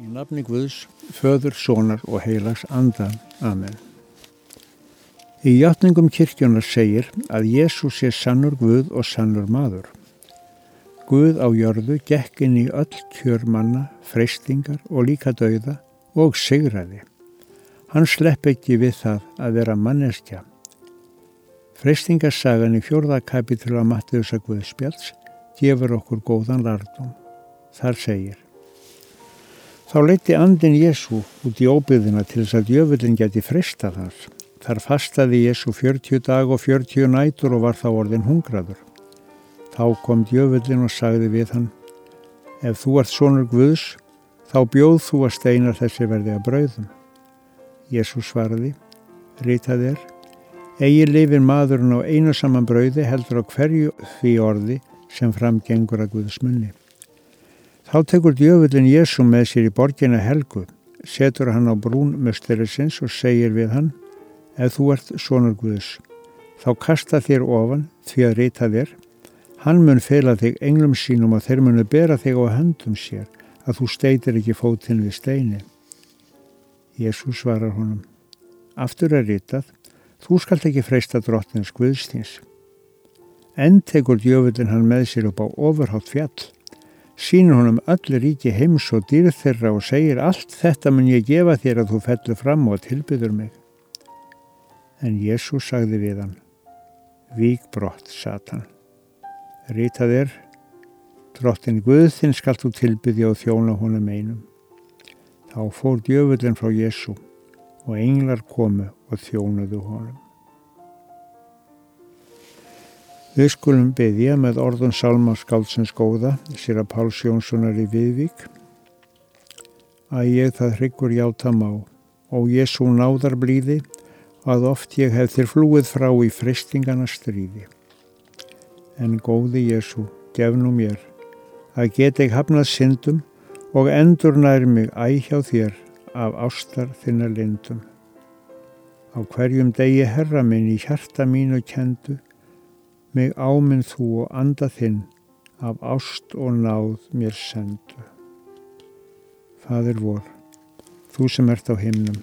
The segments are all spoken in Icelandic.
nafni Guðs, föður, sónar og heilags andan. Amen. Í játningum kirkjunar segir að Jésús sé sannur Guð og sannur maður. Guð á jörðu gekk inn í öll kjör manna, freystingar og líka dauða og sigraði. Hann slepp ekki við það að vera manneskja. Freystingarsagan í fjórða kapitul af Mattiusa Guðspjalds gefur okkur góðan lardum. Þar segir Þá leiti andin Jésu út í óbyðina til þess að djöfullin geti fristað hans. Þar fastaði Jésu 40 dag og 40 nætur og var þá orðin hungraður. Þá kom djöfullin og sagði við hann, ef þú ert sonur Guðs, þá bjóð þú að steina þessi verði að brauðum. Jésu svaraði, rítað er, eigi lifin maðurinn á einu saman brauði heldur á hverju því orði sem framgengur að Guðs munni. Þá tekur djöfullin Jésu með sér í borginna helgu, setur hann á brún mösterisins og segir við hann, ef þú ert sonur Guðs, þá kasta þér ofan því að reyta þér, hann mun fela þig englum sínum og þeir munu bera þig á höndum sér að þú steitir ekki fótinn við steini. Jésu svarar honum, aftur er reytað, þú skalt ekki freysta drottins Guðstins. Enn tekur djöfullin hann með sér upp á ofurhátt fjall, sínur honum öll ríki heims og dýrð þeirra og segir allt þetta mun ég gefa þér að þú fellur fram og tilbyður mig. En Jésús sagði við hann, Vík brott, Satan. Rítað er, drottin Guð þinn skalt þú tilbyðja og þjóna honum einum. Þá fór djöfullin frá Jésú og englar komu og þjónuðu honum. Við skulum byggja með orðun Salma Skálsins góða, sér að Páls Jónssonar í Viðvík, að ég það hryggur játa má og Jésu náðar blíði að oft ég hef þér flúið frá í fristingana stríði. En góði Jésu, gef nú mér að geta ég hafnað syndum og endur nær mig æhjá þér af ástar þinna lindum. Á hverjum degi herra minn í hjarta mínu kendu mig áminn þú og anda þinn af ást og náð mér sendu. Fadur vor, þú sem ert á himnum,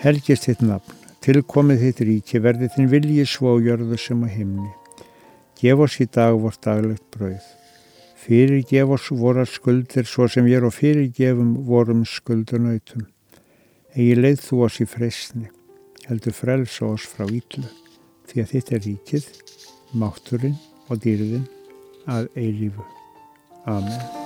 helgist þitt nafn, tilkomið þitt ríki, verði þinn vilji svo jörðu sem á himni. Gef oss í dag vort daglegt brauð. Fyrir gef oss vorar skuldir svo sem ég er og fyrir gefum vorum skuldunautum. Egi leið þú oss í freysni, heldur frelsa oss frá ítlu, því að þitt er ríkið, mátturinn og dýrðinn að eilífu. Amen.